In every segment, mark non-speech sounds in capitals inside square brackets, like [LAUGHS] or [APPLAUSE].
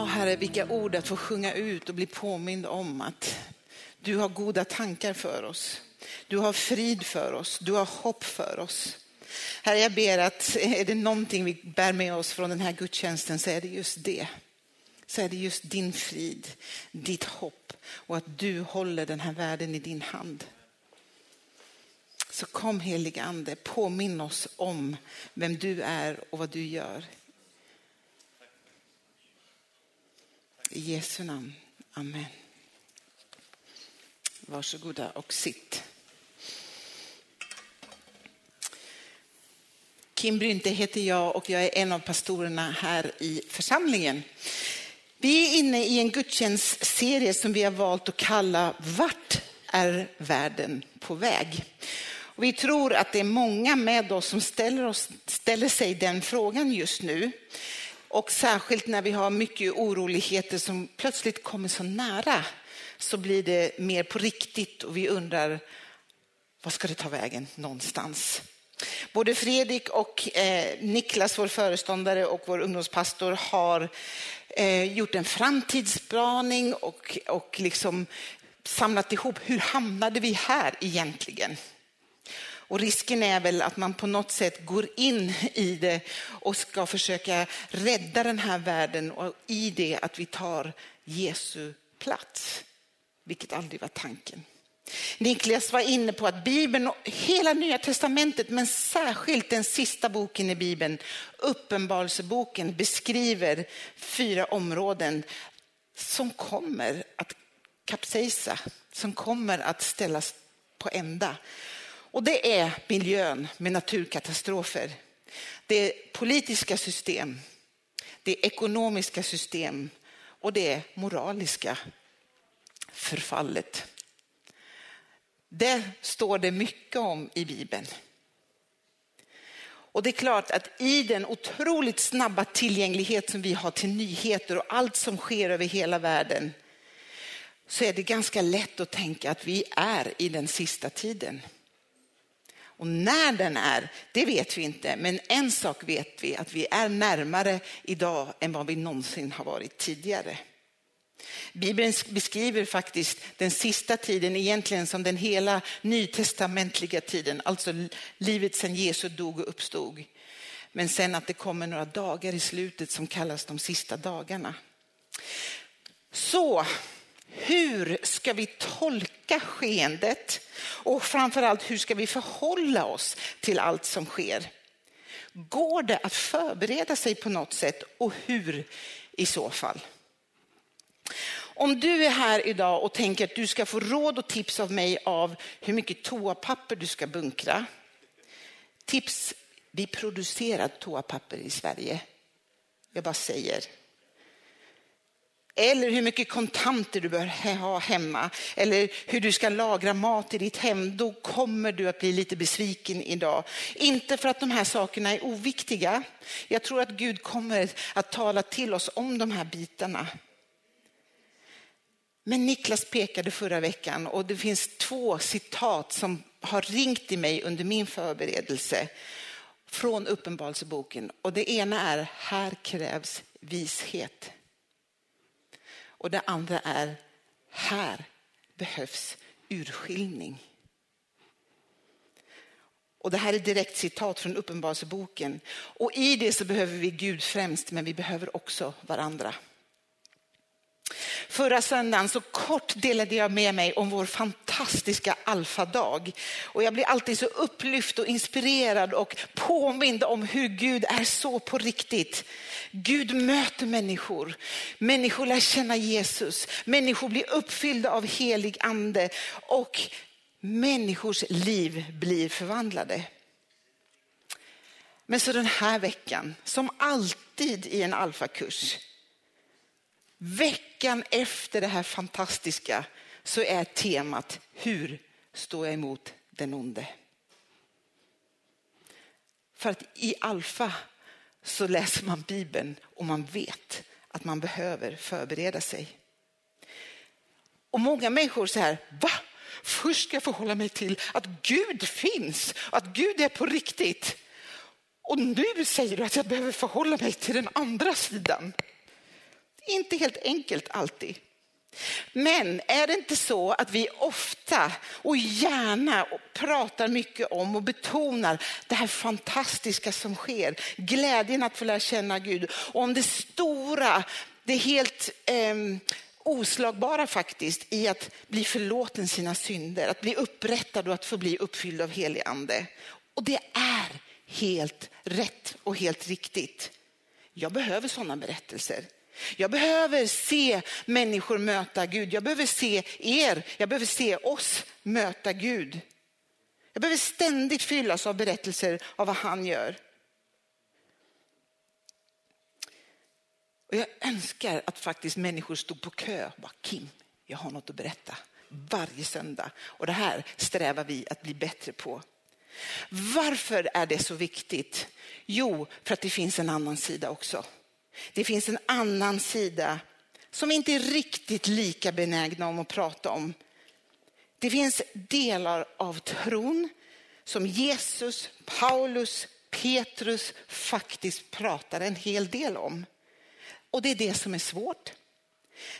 Åh Herre, vilka ord att få sjunga ut och bli påmind om att du har goda tankar för oss. Du har frid för oss, du har hopp för oss. Herre, jag ber att är det någonting vi bär med oss från den här gudstjänsten så är det just det. Så är det just din frid, ditt hopp och att du håller den här världen i din hand. Så kom helige ande, påminn oss om vem du är och vad du gör. I Jesu namn. Amen. Varsågoda och sitt. Kim Brynte heter jag och jag är en av pastorerna här i församlingen. Vi är inne i en gudstjänstserie som vi har valt att kalla Vart är världen på väg? Och vi tror att det är många med oss som ställer, oss, ställer sig den frågan just nu. Och särskilt när vi har mycket oroligheter som plötsligt kommer så nära så blir det mer på riktigt och vi undrar, vad ska det ta vägen någonstans? Både Fredrik och eh, Niklas, vår föreståndare och vår ungdomspastor har eh, gjort en framtidsspaning och, och liksom samlat ihop, hur hamnade vi här egentligen? Och risken är väl att man på något sätt går in i det och ska försöka rädda den här världen och i det att vi tar Jesu plats, vilket aldrig var tanken. Niklas var inne på att Bibeln, och hela Nya Testamentet, men särskilt den sista boken i Bibeln, Uppenbarelseboken, beskriver fyra områden som kommer att kapsejsa, som kommer att ställas på ända. Och det är miljön med naturkatastrofer. Det är politiska system, det är ekonomiska system och det är moraliska förfallet. Det står det mycket om i Bibeln. Och det är klart att i den otroligt snabba tillgänglighet som vi har till nyheter och allt som sker över hela världen så är det ganska lätt att tänka att vi är i den sista tiden. Och när den är, det vet vi inte, men en sak vet vi, att vi är närmare idag än vad vi någonsin har varit tidigare. Bibeln beskriver faktiskt den sista tiden egentligen som den hela nytestamentliga tiden, alltså livet sedan Jesus dog och uppstod. Men sen att det kommer några dagar i slutet som kallas de sista dagarna. Så hur ska vi tolka skeendet och framförallt hur ska vi förhålla oss till allt som sker? Går det att förbereda sig på något sätt och hur i så fall? Om du är här idag och tänker att du ska få råd och tips av mig av hur mycket toapapper du ska bunkra. Tips, vi producerar toapapper i Sverige. Jag bara säger. Eller hur mycket kontanter du bör ha hemma. Eller hur du ska lagra mat i ditt hem. Då kommer du att bli lite besviken idag. Inte för att de här sakerna är oviktiga. Jag tror att Gud kommer att tala till oss om de här bitarna. Men Niklas pekade förra veckan och det finns två citat som har ringt i mig under min förberedelse från Uppenbarelseboken. Och det ena är, här krävs vishet. Och det andra är, här behövs urskiljning. Och det här är direkt citat från Uppenbarelseboken. Och i det så behöver vi Gud främst, men vi behöver också varandra. Förra söndagen så kort delade jag med mig om vår fantastiska alfadag. Och jag blir alltid så upplyft och inspirerad och påmind om hur Gud är så på riktigt. Gud möter människor, människor lär känna Jesus, människor blir uppfyllda av helig ande och människors liv blir förvandlade. Men så den här veckan, som alltid i en alfakurs, Veckan efter det här fantastiska så är temat hur står jag emot den onde? För att i alfa så läser man Bibeln och man vet att man behöver förbereda sig. Och många människor säger, va? Först ska jag förhålla mig till att Gud finns, att Gud är på riktigt. Och nu säger du att jag behöver förhålla mig till den andra sidan Det är Inte helt enkelt alltid. Men är det inte så att vi ofta och gärna pratar mycket om och betonar det här fantastiska som sker, glädjen att få lära känna Gud och om det stora, det helt eh, oslagbara faktiskt i att bli förlåten sina synder, att bli upprättad och att få bli uppfylld av helig ande. Och det är helt rätt och helt riktigt. Jag behöver sådana berättelser. Jag behöver se människor möta Gud. Jag behöver se er, jag behöver se oss möta Gud. Jag behöver ständigt fyllas av berättelser av vad han gör. Och jag önskar att faktiskt människor stod på kö och bara Kim, jag har något att berätta varje söndag. Och det här strävar vi att bli bättre på. Varför är det så viktigt? Jo, för att det finns en annan sida också. Det finns en annan sida som vi inte är riktigt lika benägna om att prata om. Det finns delar av tron som Jesus, Paulus, Petrus faktiskt pratar en hel del om. Och det är det som är svårt,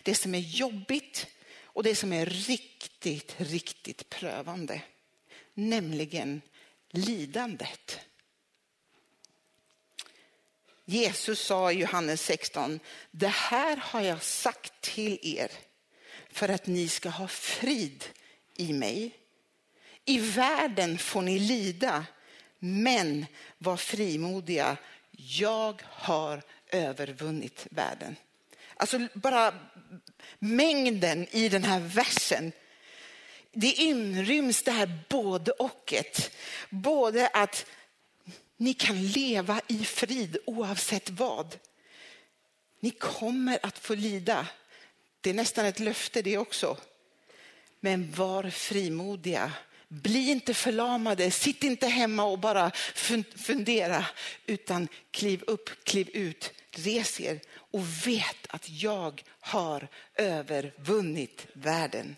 det som är jobbigt och det som är riktigt, riktigt prövande. Nämligen lidandet. Jesus sa i Johannes 16, det här har jag sagt till er för att ni ska ha frid i mig. I världen får ni lida, men var frimodiga. Jag har övervunnit världen. Alltså bara mängden i den här versen. Det inryms det här både och. Både att ni kan leva i frid oavsett vad. Ni kommer att få lida. Det är nästan ett löfte det också. Men var frimodiga. Bli inte förlamade, sitt inte hemma och bara fundera, utan kliv upp, kliv ut, res er och vet att jag har övervunnit världen.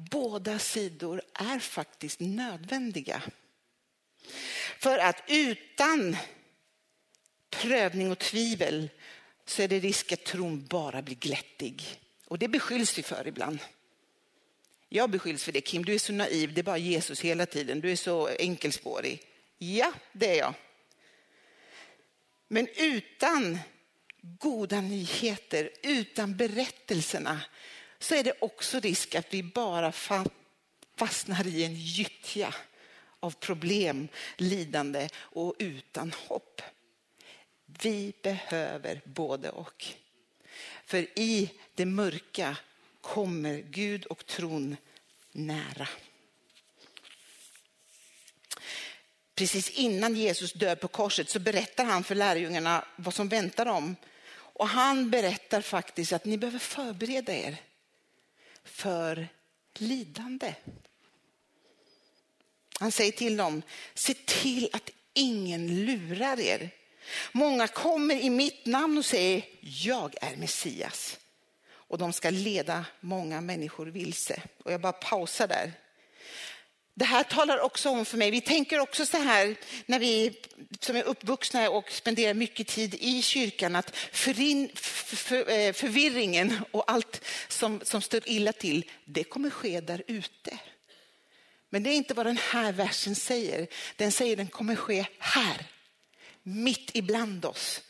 Båda sidor är faktiskt nödvändiga. För att utan prövning och tvivel så är det risk att tron bara blir glättig. Och det beskylls vi för ibland. Jag beskylls för det. Kim, du är så naiv. Det är bara Jesus hela tiden. Du är så enkelspårig. Ja, det är jag. Men utan goda nyheter, utan berättelserna så är det också risk att vi bara fastnar i en gyttja av problem, lidande och utan hopp. Vi behöver både och. För i det mörka kommer Gud och tron nära. Precis innan Jesus dör på korset så berättar han för lärjungarna vad som väntar dem. Och han berättar faktiskt att ni behöver förbereda er för lidande. Han säger till dem, se till att ingen lurar er. Många kommer i mitt namn och säger, jag är Messias. Och de ska leda många människor vilse. Och jag bara pausar där. Det här talar också om för mig, vi tänker också så här när vi som är uppvuxna och spenderar mycket tid i kyrkan att förin, för, eh, förvirringen och allt som, som står illa till, det kommer ske där ute. Men det är inte vad den här versen säger. Den säger den kommer ske här, mitt ibland oss.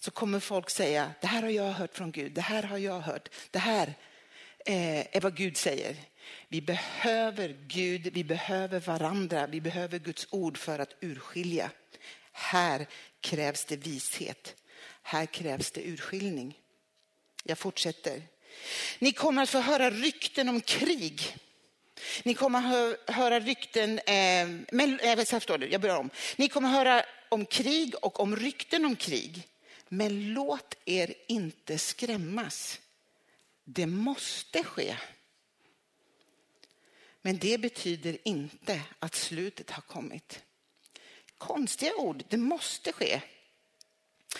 Så kommer folk säga, det här har jag hört från Gud, det här har jag hört, det här eh, är vad Gud säger. Vi behöver Gud, vi behöver varandra, vi behöver Guds ord för att urskilja. Här krävs det vishet. Här krävs det urskiljning. Jag fortsätter. Ni kommer att få höra rykten om krig. Ni kommer att höra rykten, eh, men, eh, jag börjar om. Ni kommer att höra om krig och om rykten om krig. Men låt er inte skrämmas. Det måste ske. Men det betyder inte att slutet har kommit. Konstiga ord, det måste ske.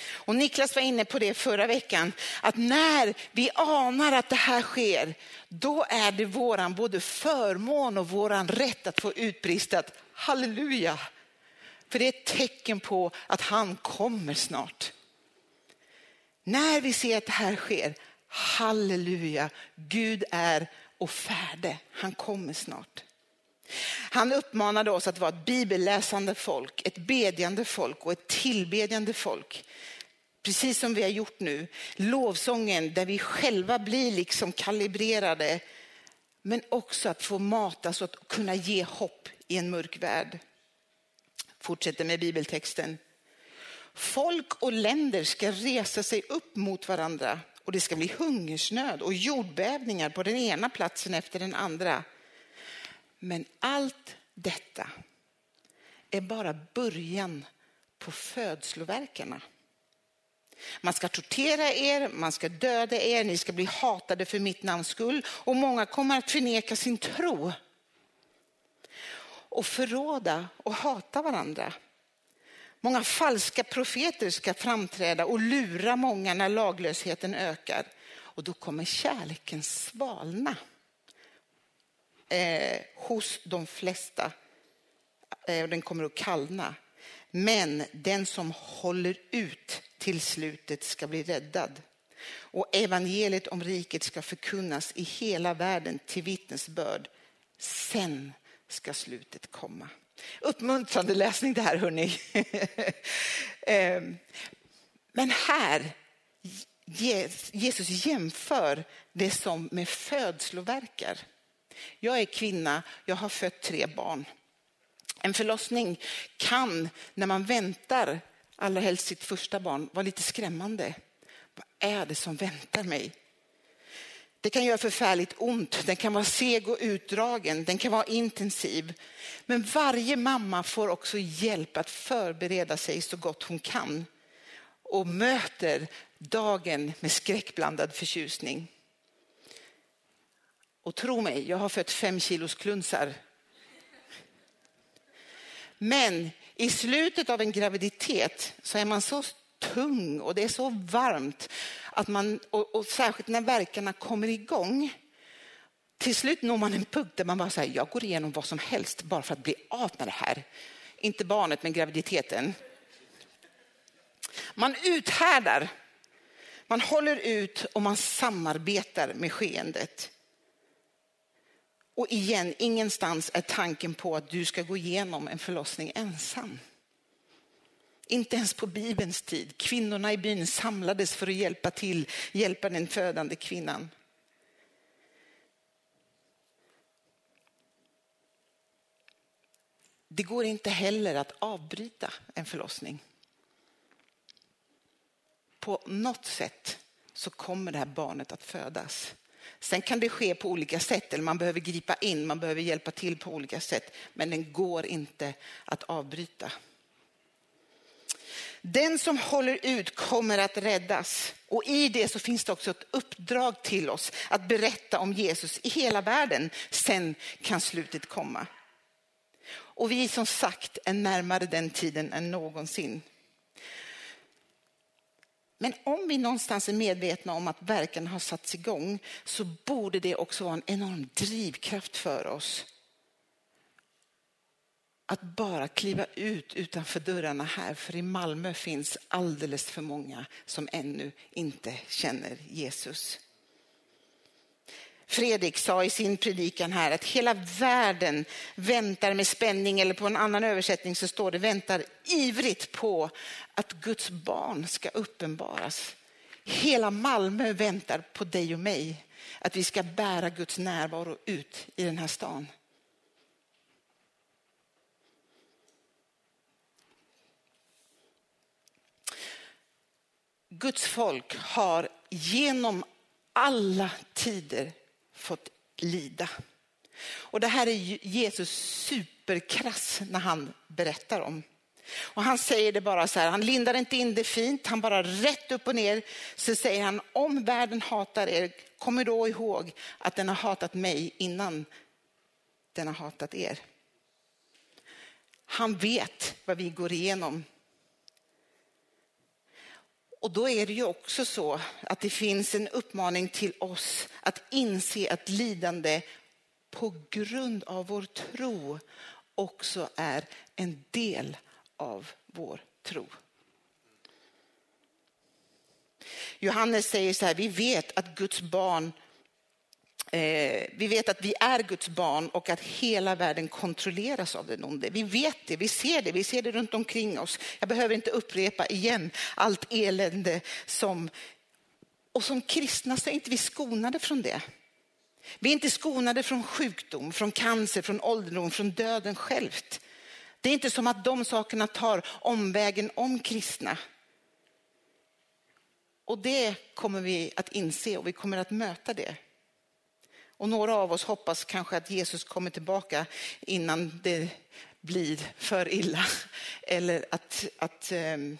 Och Niklas var inne på det förra veckan, att när vi anar att det här sker, då är det våran både förmån och våran rätt att få utbrista att halleluja, För det är ett tecken på att han kommer snart. När vi ser att det här sker, halleluja, Gud är och färde. Han kommer snart. Han uppmanade oss att vara ett bibelläsande folk, ett bedjande folk och ett tillbedjande folk. Precis som vi har gjort nu. Lovsången där vi själva blir liksom kalibrerade. Men också att få matas och att kunna ge hopp i en mörk värld. Fortsätter med bibeltexten. Folk och länder ska resa sig upp mot varandra och det ska bli hungersnöd och jordbävningar på den ena platsen efter den andra. Men allt detta är bara början på födsloverkarna. Man ska tortera er, man ska döda er, ni ska bli hatade för mitt namns skull och många kommer att förneka sin tro och förråda och hata varandra. Många falska profeter ska framträda och lura många när laglösheten ökar. Och då kommer kärleken svalna eh, hos de flesta. Eh, den kommer att kallna. Men den som håller ut till slutet ska bli räddad. Och evangeliet om riket ska förkunnas i hela världen till vittnesbörd. Sen ska slutet komma. Uppmuntrande läsning det här hörni. [LAUGHS] Ehm, men här, Jesus jämför det som med födsloverkar. Jag är kvinna, jag har fött tre barn. En förlossning kan, när man väntar, allra helst sitt första barn, vara lite skrämmande. Vad är det som väntar mig? Det kan göra förfärligt ont, den kan vara seg och utdragen, den kan vara intensiv. Men varje mamma får också hjälp att förbereda sig så gott hon kan och möter dagen med skräckblandad förtjusning. Och tro mig, jag har fött fem kilos klunsar. Men i slutet av en graviditet så är man så tung och det är så varmt att man, och, och särskilt när verkarna kommer igång. Till slut når man en punkt där man bara säger, jag går igenom vad som helst bara för att bli av med det här. Inte barnet, men graviditeten. Man uthärdar, man håller ut och man samarbetar med skeendet. Och igen, ingenstans är tanken på att du ska gå igenom en förlossning ensam. Inte ens på Bibelns tid. Kvinnorna i byn samlades för att hjälpa till, hjälpa den födande kvinnan. Det går inte heller att avbryta en förlossning. På något sätt så kommer det här barnet att födas. Sen kan det ske på olika sätt, eller man behöver gripa in, man behöver hjälpa till på olika sätt. Men den går inte att avbryta. Den som håller ut kommer att räddas. Och i det så finns det också ett uppdrag till oss att berätta om Jesus i hela världen. Sen kan slutet komma. Och vi som sagt är närmare den tiden än någonsin. Men om vi någonstans är medvetna om att verken har satts igång så borde det också vara en enorm drivkraft för oss att bara kliva ut utanför dörrarna här, för i Malmö finns alldeles för många som ännu inte känner Jesus. Fredrik sa i sin predikan här att hela världen väntar med spänning, eller på en annan översättning så står det väntar ivrigt på att Guds barn ska uppenbaras. Hela Malmö väntar på dig och mig, att vi ska bära Guds närvaro ut i den här stan. Guds folk har genom alla tider fått lida. Och det här är Jesus superkrass när han berättar om. Och han säger det bara så här, han lindar inte in det fint, han bara rätt upp och ner. Så säger han, om världen hatar er, kom då ihåg att den har hatat mig innan den har hatat er. Han vet vad vi går igenom och då är det ju också så att det finns en uppmaning till oss att inse att lidande på grund av vår tro också är en del av vår tro. Johannes säger så här, vi vet att Guds barn Eh, vi vet att vi är Guds barn och att hela världen kontrolleras av den onde. Vi vet det, vi ser det, vi ser det runt omkring oss. Jag behöver inte upprepa igen allt elände som... Och som kristna så är inte vi skonade från det. Vi är inte skonade från sjukdom, från cancer, från ålderdom, från döden självt. Det är inte som att de sakerna tar omvägen om kristna. Och det kommer vi att inse och vi kommer att möta det. Och några av oss hoppas kanske att Jesus kommer tillbaka innan det blir för illa. Eller att, att, ehm,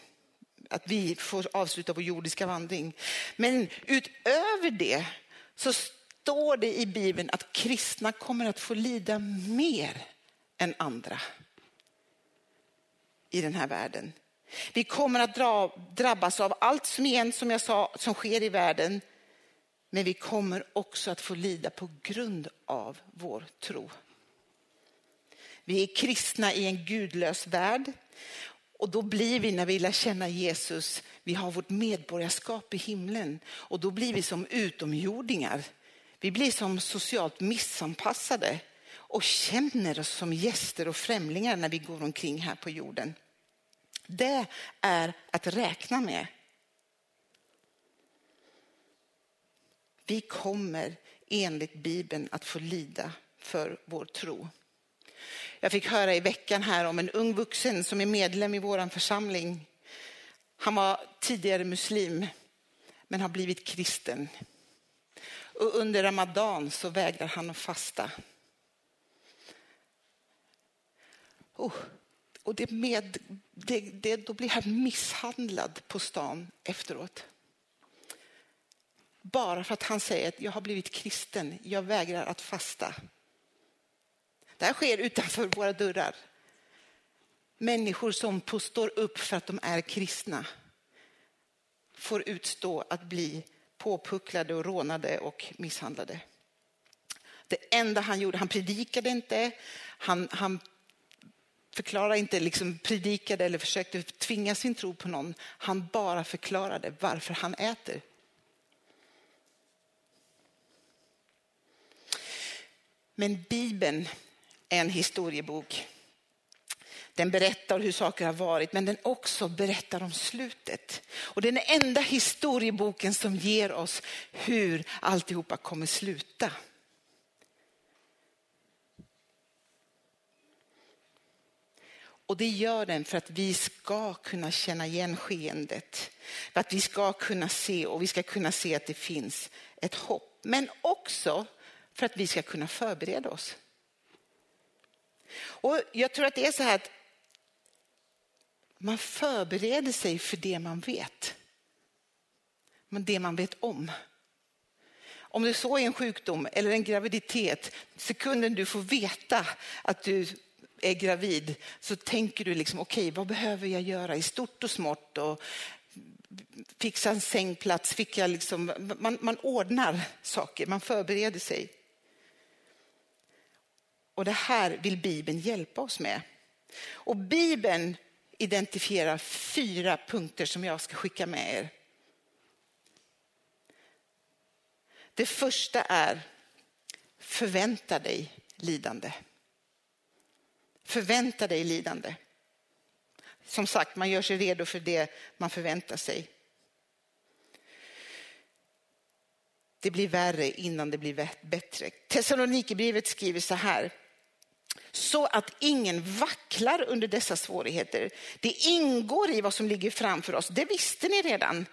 att vi får avsluta vår jordiska vandring. Men utöver det så står det i Bibeln att kristna kommer att få lida mer än andra i den här världen. Vi kommer att dra, drabbas av allt som igen, som jag sa, som sker i världen. Men vi kommer också att få lida på grund av vår tro. Vi är kristna i en gudlös värld. Och då blir vi, när vi lär känna Jesus, vi har vårt medborgarskap i himlen. Och då blir vi som utomjordingar. Vi blir som socialt missanpassade och känner oss som gäster och främlingar när vi går omkring här på jorden. Det är att räkna med. Vi kommer enligt Bibeln att få lida för vår tro. Jag fick höra i veckan här om en ung vuxen som är medlem i vår församling. Han var tidigare muslim men har blivit kristen. Och under ramadan så vägrar han att fasta. Oh, och det med, det, det, då blir han misshandlad på stan efteråt. Bara för att han säger att jag har blivit kristen, jag vägrar att fasta. Det här sker utanför våra dörrar. Människor som står upp för att de är kristna får utstå att bli påpucklade och rånade och misshandlade. Det enda han gjorde, han predikade inte, han, han förklarade inte, liksom predikade eller försökte tvinga sin tro på någon. Han bara förklarade varför han äter. Men Bibeln är en historiebok. Den berättar hur saker har varit, men den också berättar om slutet. Och den är enda historieboken som ger oss hur alltihopa kommer sluta. Och det gör den för att vi ska kunna känna igen skeendet. För att vi ska kunna se och vi ska kunna se att det finns ett hopp. Men också för att vi ska kunna förbereda oss. Och Jag tror att det är så här att man förbereder sig för det man vet. Men det man vet om. Om det så är en sjukdom eller en graviditet, sekunden du får veta att du är gravid så tänker du liksom, okej, okay, vad behöver jag göra i stort och smått? Och fixa en sängplats, fick jag liksom, man, man ordnar saker, man förbereder sig. Och det här vill Bibeln hjälpa oss med. Och Bibeln identifierar fyra punkter som jag ska skicka med er. Det första är förvänta dig lidande. Förvänta dig lidande. Som sagt, man gör sig redo för det man förväntar sig. Det blir värre innan det blir bättre. Thessalonikerbrevet skriver så här så att ingen vacklar under dessa svårigheter. Det ingår i vad som ligger framför oss. Det visste ni redan.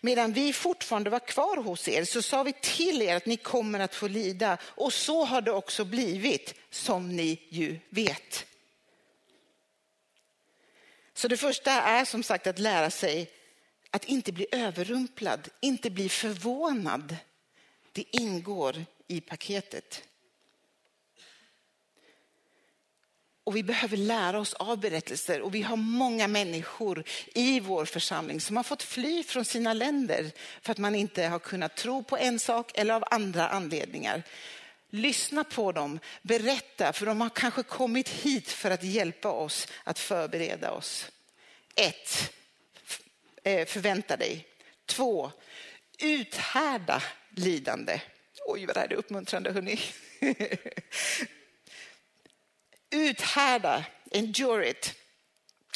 Medan vi fortfarande var kvar hos er så sa vi till er att ni kommer att få lida. Och så har det också blivit, som ni ju vet. Så det första är som sagt att lära sig att inte bli överrumplad, inte bli förvånad. Det ingår i paketet. Och vi behöver lära oss av berättelser och vi har många människor i vår församling som har fått fly från sina länder för att man inte har kunnat tro på en sak eller av andra anledningar. Lyssna på dem, berätta, för de har kanske kommit hit för att hjälpa oss att förbereda oss. Ett, eh, förvänta dig. Två, uthärda lidande. Oj, vad det här är uppmuntrande, hörni. [LAUGHS] uthärda, endure it.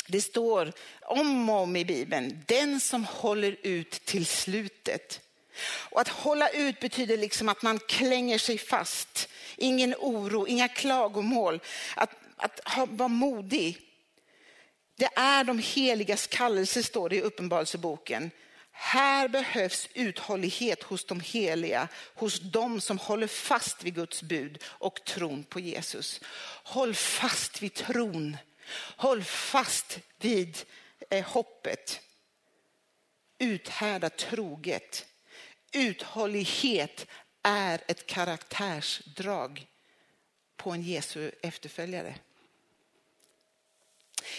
Det står om och om i Bibeln, den som håller ut till slutet. Och att hålla ut betyder liksom att man klänger sig fast. Ingen oro, inga klagomål. Att, att ha, vara modig. Det är de heligas kallelse, står det i Uppenbarelseboken. Här behövs uthållighet hos de heliga, hos de som håller fast vid Guds bud och tron på Jesus. Håll fast vid tron. Håll fast vid eh, hoppet. Uthärda troget. Uthållighet är ett karaktärsdrag på en Jesu efterföljare.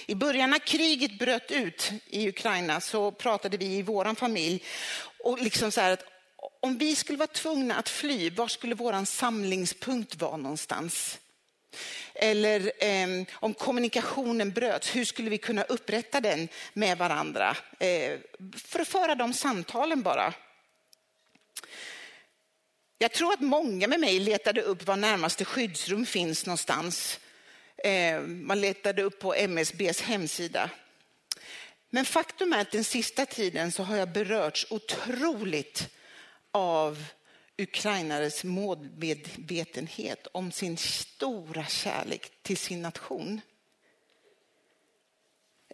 I början när kriget bröt ut i Ukraina så pratade vi i vår familj och liksom så att om vi skulle vara tvungna att fly, var skulle vår samlingspunkt vara någonstans? Eller eh, om kommunikationen bröts, hur skulle vi kunna upprätta den med varandra? Eh, för att föra de samtalen bara. Jag tror att många med mig letade upp var närmaste skyddsrum finns någonstans. Eh, man letade upp på MSBs hemsida. Men faktum är att den sista tiden så har jag berörts otroligt av ukrainares målmedvetenhet om sin stora kärlek till sin nation.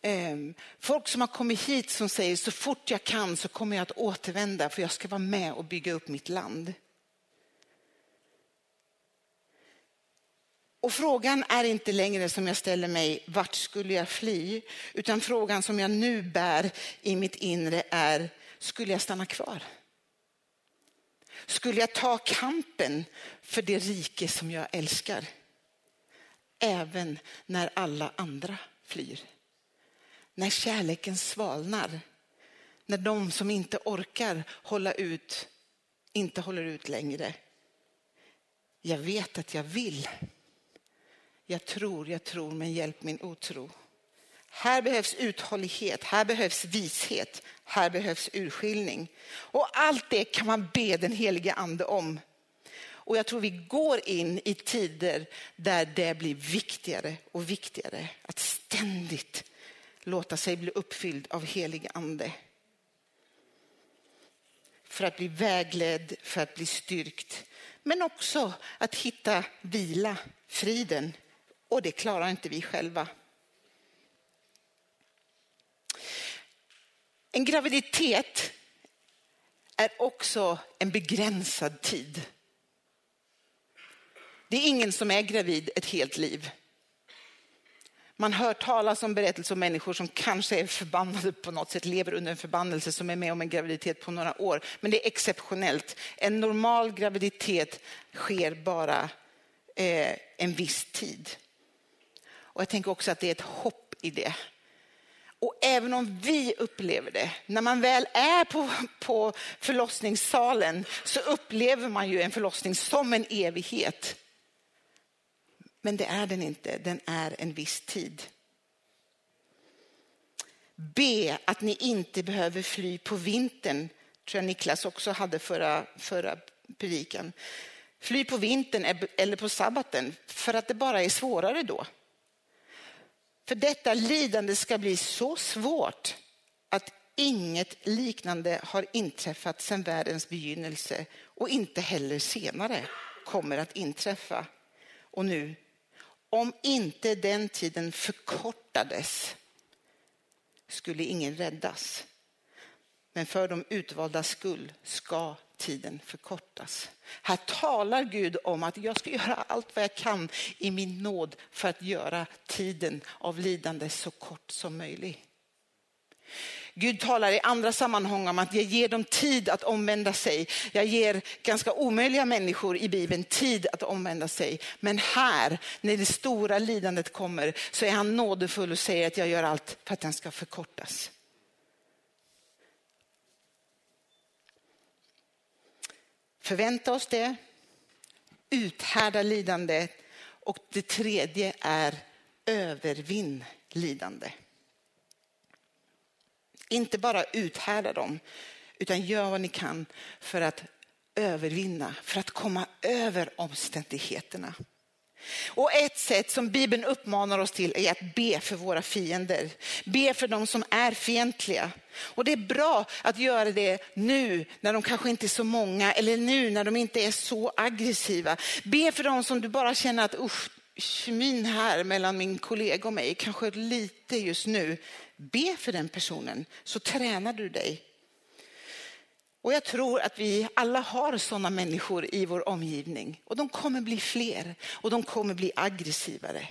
Ehm, folk som har kommit hit som säger så fort jag kan så kommer jag att återvända för jag ska vara med och bygga upp mitt land. Och frågan är inte längre som jag ställer mig, vart skulle jag fly? Utan frågan som jag nu bär i mitt inre är, skulle jag stanna kvar? Skulle jag ta kampen för det rike som jag älskar? Även när alla andra flyr. När kärleken svalnar. När de som inte orkar hålla ut, inte håller ut längre. Jag vet att jag vill. Jag tror, jag tror, men hjälp min otro. Här behövs uthållighet, här behövs vishet, här behövs urskiljning. Och allt det kan man be den helige ande om. Och jag tror vi går in i tider där det blir viktigare och viktigare att ständigt låta sig bli uppfylld av helig ande. För att bli vägledd, för att bli styrkt. Men också att hitta vila, friden. Och det klarar inte vi själva. En graviditet är också en begränsad tid. Det är ingen som är gravid ett helt liv. Man hör talas om berättelser om människor som kanske är förbannade på något sätt, lever under en förbannelse som är med om en graviditet på några år. Men det är exceptionellt. En normal graviditet sker bara eh, en viss tid. Och jag tänker också att det är ett hopp i det. Och även om vi upplever det, när man väl är på, på förlossningssalen så upplever man ju en förlossning som en evighet. Men det är den inte, den är en viss tid. Be att ni inte behöver fly på vintern, tror jag Niklas också hade förra, förra predikan. Fly på vintern eller på sabbaten för att det bara är svårare då. För detta lidande ska bli så svårt att inget liknande har inträffat sedan världens begynnelse och inte heller senare kommer att inträffa. Och nu, om inte den tiden förkortades skulle ingen räddas. Men för de utvalda skull ska tiden förkortas. Här talar Gud om att jag ska göra allt vad jag kan i min nåd för att göra tiden av lidande så kort som möjligt. Gud talar i andra sammanhang om att jag ger dem tid att omvända sig. Jag ger ganska omöjliga människor i Bibeln tid att omvända sig. Men här, när det stora lidandet kommer, så är han nådefull och säger att jag gör allt för att den ska förkortas. Förvänta oss det. uthärda lidandet och det tredje är övervinn lidande. Inte bara uthärda dem, utan gör vad ni kan för att övervinna, för att komma över omständigheterna. Och ett sätt som Bibeln uppmanar oss till är att be för våra fiender. Be för de som är fientliga. Och det är bra att göra det nu när de kanske inte är så många eller nu när de inte är så aggressiva. Be för de som du bara känner att usch, kemin här mellan min kollega och mig kanske lite just nu. Be för den personen så tränar du dig och jag tror att vi alla har sådana människor i vår omgivning och de kommer bli fler och de kommer bli aggressivare.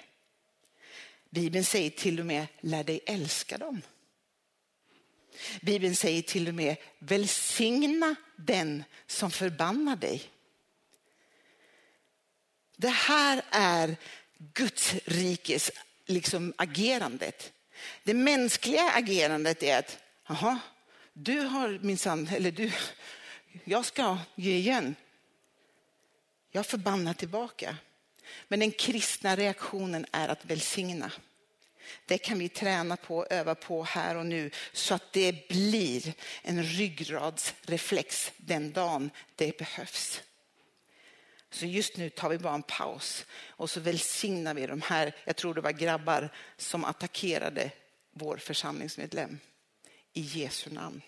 Bibeln säger till och med lär dig älska dem. Bibeln säger till och med välsigna den som förbannar dig. Det här är Guds rikes liksom agerandet. Det mänskliga agerandet är att, jaha, du har minsann, eller du, jag ska ge igen. Jag förbannar tillbaka. Men den kristna reaktionen är att välsigna. Det kan vi träna på och öva på här och nu så att det blir en ryggradsreflex den dagen det behövs. Så just nu tar vi bara en paus och så välsignar vi de här, jag tror det var grabbar som attackerade vår församlingsmedlem i Jesu namn.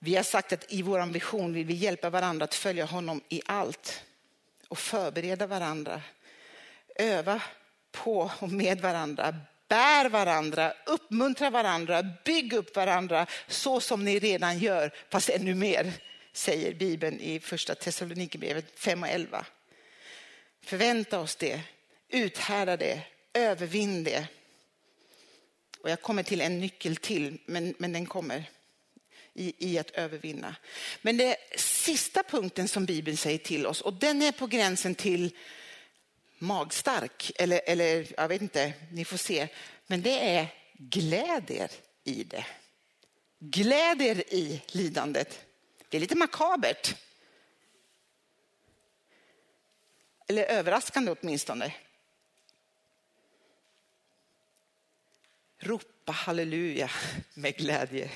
Vi har sagt att i vår vision vill vi hjälpa varandra att följa honom i allt och förbereda varandra, öva på och med varandra, bär varandra, uppmuntra varandra, bygg upp varandra så som ni redan gör, fast ännu mer, säger Bibeln i första Thessalonikerbrevet 5 och 11. Förvänta oss det, uthärda det, övervinn det. Och jag kommer till en nyckel till, men, men den kommer i, i att övervinna. Men det sista punkten som Bibeln säger till oss, och den är på gränsen till magstark, eller, eller jag vet inte, ni får se. Men det är glädjer i det. Glädjer i lidandet. Det är lite makabert. Eller överraskande åtminstone. Ropa halleluja med glädje.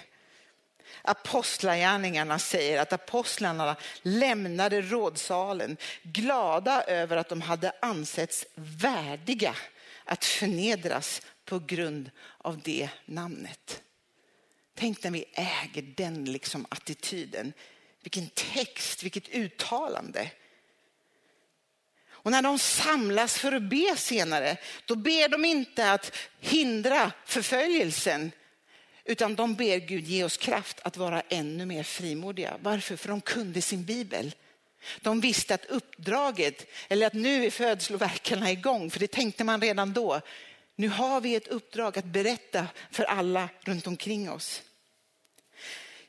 Apostlagärningarna säger att apostlarna lämnade rådsalen glada över att de hade ansetts värdiga att förnedras på grund av det namnet. Tänk när vi äger den liksom attityden. Vilken text, vilket uttalande. Och när de samlas för att be senare, då ber de inte att hindra förföljelsen, utan de ber Gud ge oss kraft att vara ännu mer frimodiga. Varför? För de kunde sin bibel. De visste att uppdraget, eller att nu är födsloverkarna igång, för det tänkte man redan då. Nu har vi ett uppdrag att berätta för alla runt omkring oss.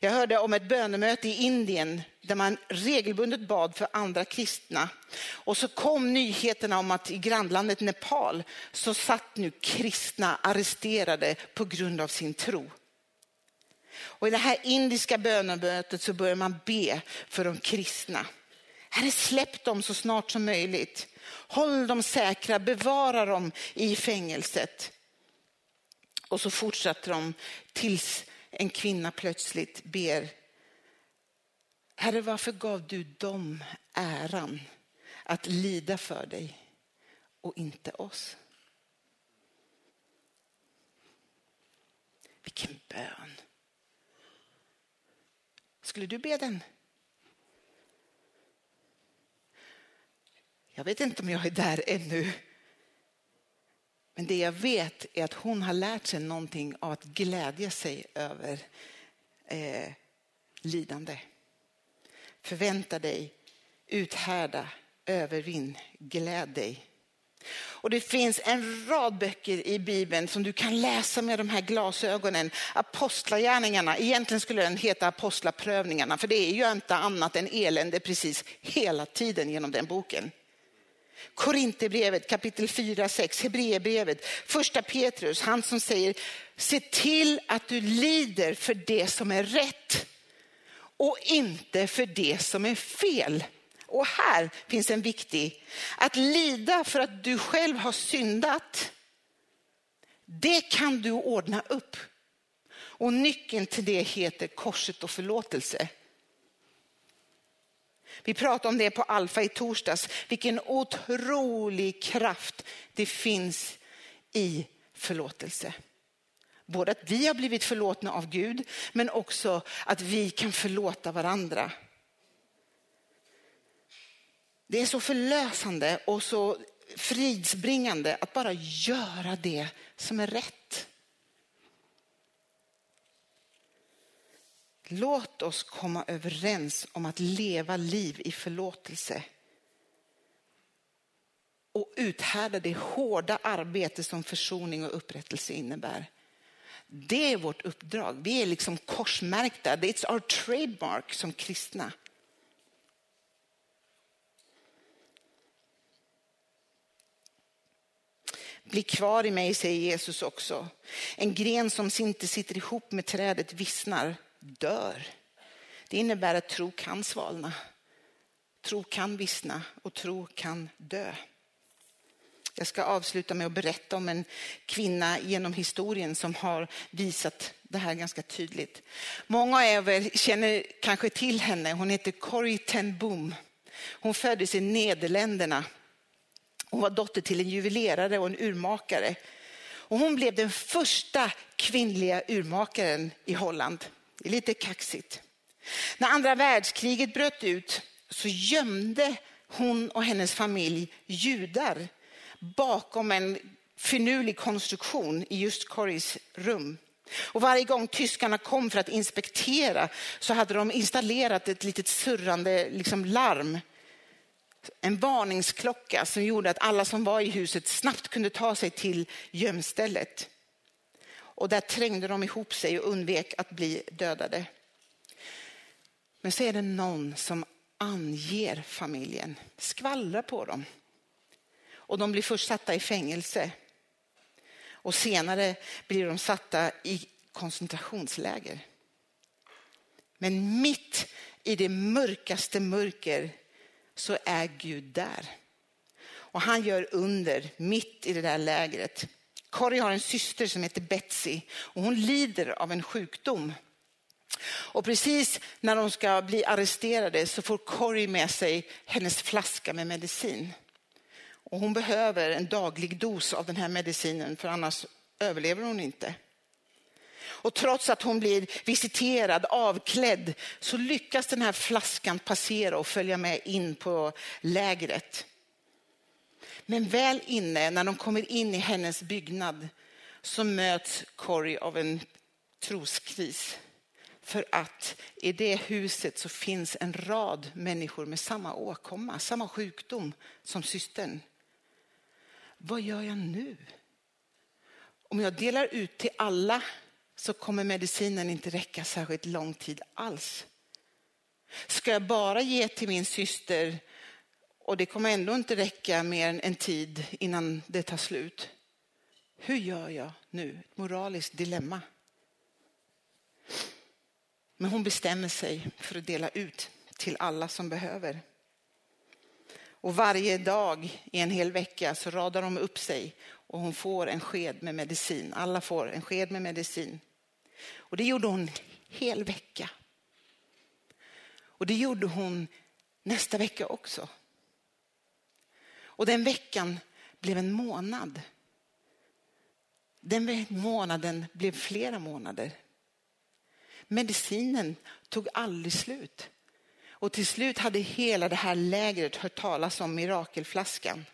Jag hörde om ett bönemöte i Indien där man regelbundet bad för andra kristna. Och så kom nyheterna om att i grannlandet Nepal så satt nu kristna arresterade på grund av sin tro. Och i det här indiska bönemötet så börjar man be för de kristna. Herre, släpp dem så snart som möjligt. Håll dem säkra, bevara dem i fängelset. Och så fortsätter de tills en kvinna plötsligt ber. Herre, varför gav du dem äran att lida för dig och inte oss? Vilken bön. Skulle du be den? Jag vet inte om jag är där ännu. Men det jag vet är att hon har lärt sig någonting av att glädja sig över eh, lidande. Förvänta dig, uthärda, övervinn, gläd dig. Och det finns en rad böcker i Bibeln som du kan läsa med de här glasögonen. Apostlagärningarna, egentligen skulle den heta Apostlaprövningarna, för det är ju inte annat än elände precis hela tiden genom den boken. Korinthierbrevet kapitel 4, 6, Hebreerbrevet, första Petrus, han som säger se till att du lider för det som är rätt och inte för det som är fel. Och här finns en viktig, att lida för att du själv har syndat, det kan du ordna upp. Och nyckeln till det heter korset och förlåtelse. Vi pratade om det på Alfa i torsdags, vilken otrolig kraft det finns i förlåtelse. Både att vi har blivit förlåtna av Gud, men också att vi kan förlåta varandra. Det är så förlösande och så fridsbringande att bara göra det som är rätt. Låt oss komma överens om att leva liv i förlåtelse och uthärda det hårda arbete som försoning och upprättelse innebär. Det är vårt uppdrag. Vi är liksom korsmärkta. It's our trademark som kristna. Bli kvar i mig, säger Jesus också. En gren som inte sitter ihop med trädet vissnar, dör. Det innebär att tro kan svalna. Tro kan vissna och tro kan dö. Jag ska avsluta med att berätta om en kvinna genom historien som har visat det här ganska tydligt. Många av er känner kanske till henne. Hon heter Corrie ten Boom. Hon föddes i Nederländerna. Hon var dotter till en juvelerare och en urmakare. Och hon blev den första kvinnliga urmakaren i Holland. Det är lite kaxigt. När andra världskriget bröt ut så gömde hon och hennes familj judar bakom en finurlig konstruktion i just Corries rum. Och varje gång tyskarna kom för att inspektera så hade de installerat ett litet surrande liksom larm. En varningsklocka som gjorde att alla som var i huset snabbt kunde ta sig till gömstället. Och där trängde de ihop sig och undvek att bli dödade. Men så är det någon som anger familjen, skvallrar på dem. Och de blir först satta i fängelse. Och senare blir de satta i koncentrationsläger. Men mitt i det mörkaste mörker så är Gud där. Och han gör under mitt i det där lägret. Corrie har en syster som heter Betsy och hon lider av en sjukdom. Och precis när de ska bli arresterade så får Corrie med sig hennes flaska med medicin. Och hon behöver en daglig dos av den här medicinen för annars överlever hon inte. Och trots att hon blir visiterad, avklädd, så lyckas den här flaskan passera och följa med in på lägret. Men väl inne, när de kommer in i hennes byggnad, så möts Corrie av en troskris. För att i det huset så finns en rad människor med samma åkomma, samma sjukdom som systern. Vad gör jag nu? Om jag delar ut till alla så kommer medicinen inte räcka särskilt lång tid alls. Ska jag bara ge till min syster och det kommer ändå inte räcka mer än en tid innan det tar slut. Hur gör jag nu? Ett moraliskt dilemma. Men hon bestämmer sig för att dela ut till alla som behöver. Och varje dag i en hel vecka så radar de upp sig och hon får en sked med medicin. Alla får en sked med medicin. Och det gjorde hon hel vecka. Och det gjorde hon nästa vecka också. Och den veckan blev en månad. Den månaden blev flera månader. Medicinen tog aldrig slut. Och till slut hade hela det här lägret hört talas om mirakelflaskan.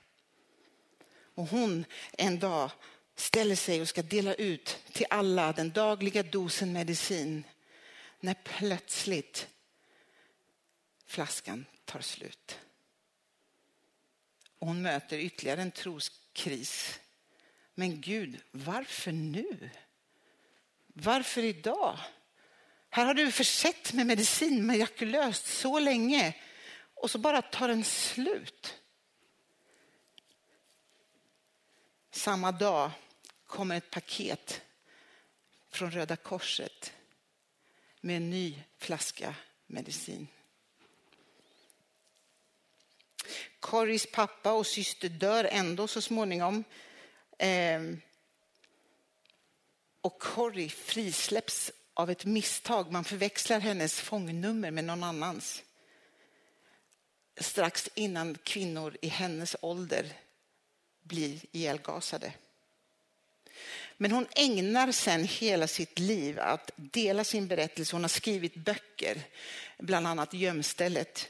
Och hon en dag ställer sig och ska dela ut till alla den dagliga dosen medicin. När plötsligt flaskan tar slut. Och hon möter ytterligare en troskris. Men Gud, varför nu? Varför idag? Här har du försett med medicin mirakulöst så länge och så bara tar den slut. samma dag kommer ett paket från Röda Korset med en ny flaska medicin. Corrys pappa och syster dör ändå så småningom. Ehm, och Corrie frisläpps av ett misstag. Man förväxlar hennes fångnummer med någon annans. Strax innan kvinnor i hennes ålder blir ihjälgasade. Men hon ägnar sen hela sitt liv att dela sin berättelse. Hon har skrivit böcker, bland annat Gömstället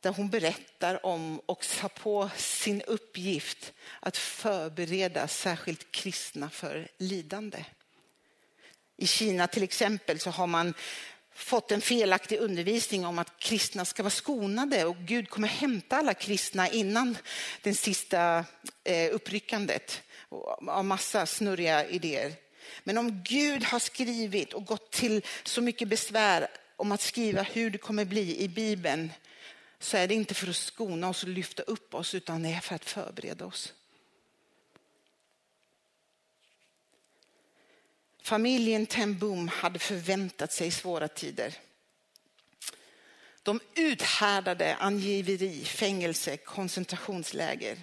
där hon berättar om och tar på sin uppgift att förbereda särskilt kristna för lidande. I Kina till exempel så har man fått en felaktig undervisning om att kristna ska vara skonade och Gud kommer hämta alla kristna innan det sista eh, uppryckandet av massa snurriga idéer. Men om Gud har skrivit och gått till så mycket besvär om att skriva hur det kommer bli i Bibeln så är det inte för att skona oss och lyfta upp oss utan det är för att förbereda oss. Familjen Tembum hade förväntat sig svåra tider. De uthärdade angiveri, fängelse, koncentrationsläger.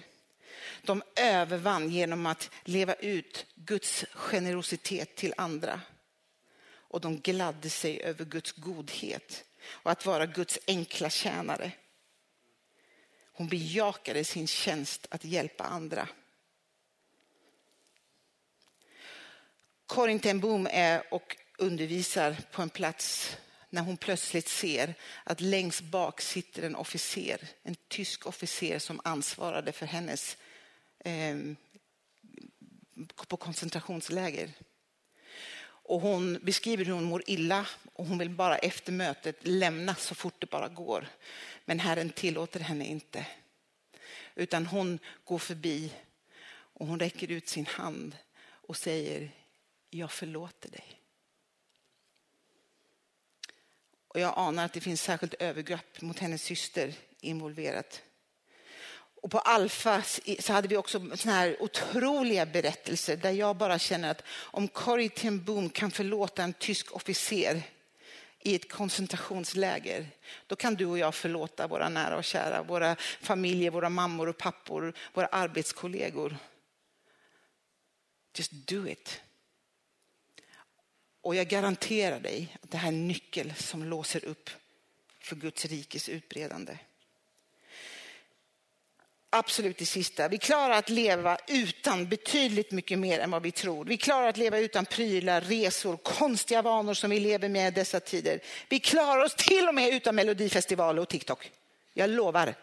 De övervann genom att leva ut Guds generositet till andra. Och de gladde sig över Guds godhet och att vara Guds enkla tjänare. Hon bejakade sin tjänst att hjälpa andra. Karin ten Boom är och undervisar på en plats när hon plötsligt ser att längst bak sitter en officer, en tysk officer som ansvarade för hennes eh, på koncentrationsläger. Och hon beskriver hur hon mår illa och hon vill bara efter mötet lämna så fort det bara går. Men Herren tillåter henne inte. Utan hon går förbi och hon räcker ut sin hand och säger jag förlåter dig. Och jag anar att det finns särskilt övergrepp mot hennes syster involverat. Och på Alfa så hade vi också såna här otroliga berättelser där jag bara känner att om Corrie ten Boom kan förlåta en tysk officer i ett koncentrationsläger, då kan du och jag förlåta våra nära och kära, våra familjer, våra mammor och pappor, våra arbetskollegor. Just do it. Och jag garanterar dig att det här är en nyckel som låser upp för Guds rikes utbredande. Absolut det sista. Vi klarar att leva utan betydligt mycket mer än vad vi tror. Vi klarar att leva utan prylar, resor, konstiga vanor som vi lever med i dessa tider. Vi klarar oss till och med utan Melodifestival och TikTok. Jag lovar.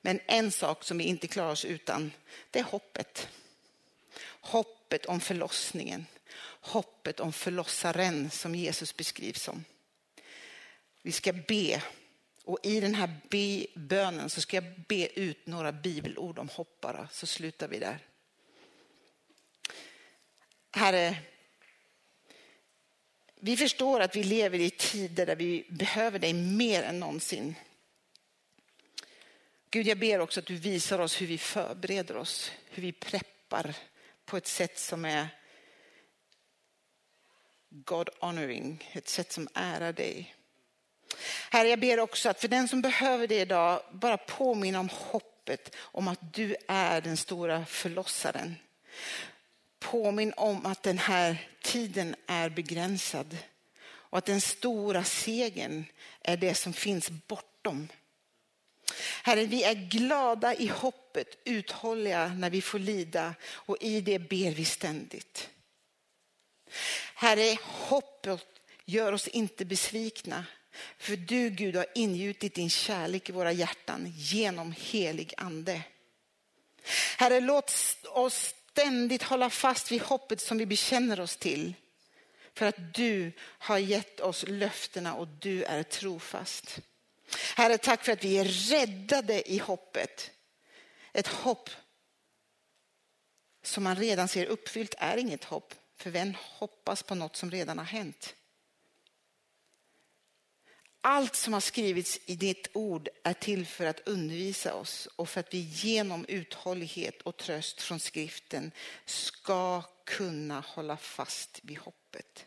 Men en sak som vi inte klarar oss utan, det är hoppet. Hoppet om förlossningen. Hoppet om förlossaren som Jesus beskrivs som. Vi ska be och i den här be, bönen så ska jag be ut några bibelord om hopp bara, så slutar vi där. Herre, vi förstår att vi lever i tider där vi behöver dig mer än någonsin. Gud, jag ber också att du visar oss hur vi förbereder oss, hur vi preppar på ett sätt som är God honoring, ett sätt som ärar dig. Herre, jag ber också att för den som behöver det idag, bara påminna om hoppet om att du är den stora förlossaren. Påminn om att den här tiden är begränsad och att den stora segern är det som finns bortom. Herre, vi är glada i hoppet, uthålliga när vi får lida och i det ber vi ständigt. Herre, hoppet gör oss inte besvikna för du Gud har ingjutit din kärlek i våra hjärtan genom helig ande. Herre, låt oss ständigt hålla fast vid hoppet som vi bekänner oss till. För att du har gett oss löftena och du är trofast. Herre, tack för att vi är räddade i hoppet. Ett hopp som man redan ser uppfyllt är inget hopp. För vem hoppas på något som redan har hänt? Allt som har skrivits i ditt ord är till för att undervisa oss och för att vi genom uthållighet och tröst från skriften ska kunna hålla fast vid hoppet.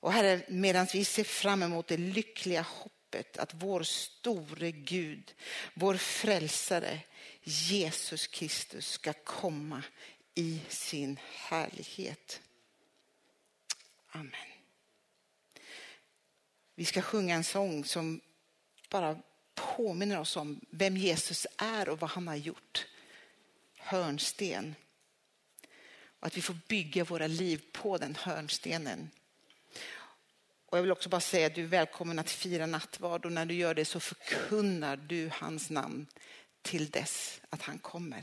Och Herre, medan vi ser fram emot det lyckliga hoppet att vår store Gud, vår frälsare Jesus Kristus ska komma i sin härlighet. Amen. Vi ska sjunga en sång som bara påminner oss om vem Jesus är och vad han har gjort. Hörnsten. Och att vi får bygga våra liv på den hörnstenen. Och jag vill också bara säga att du är välkommen att fira nattvard och när du gör det så förkunnar du hans namn till dess att han kommer.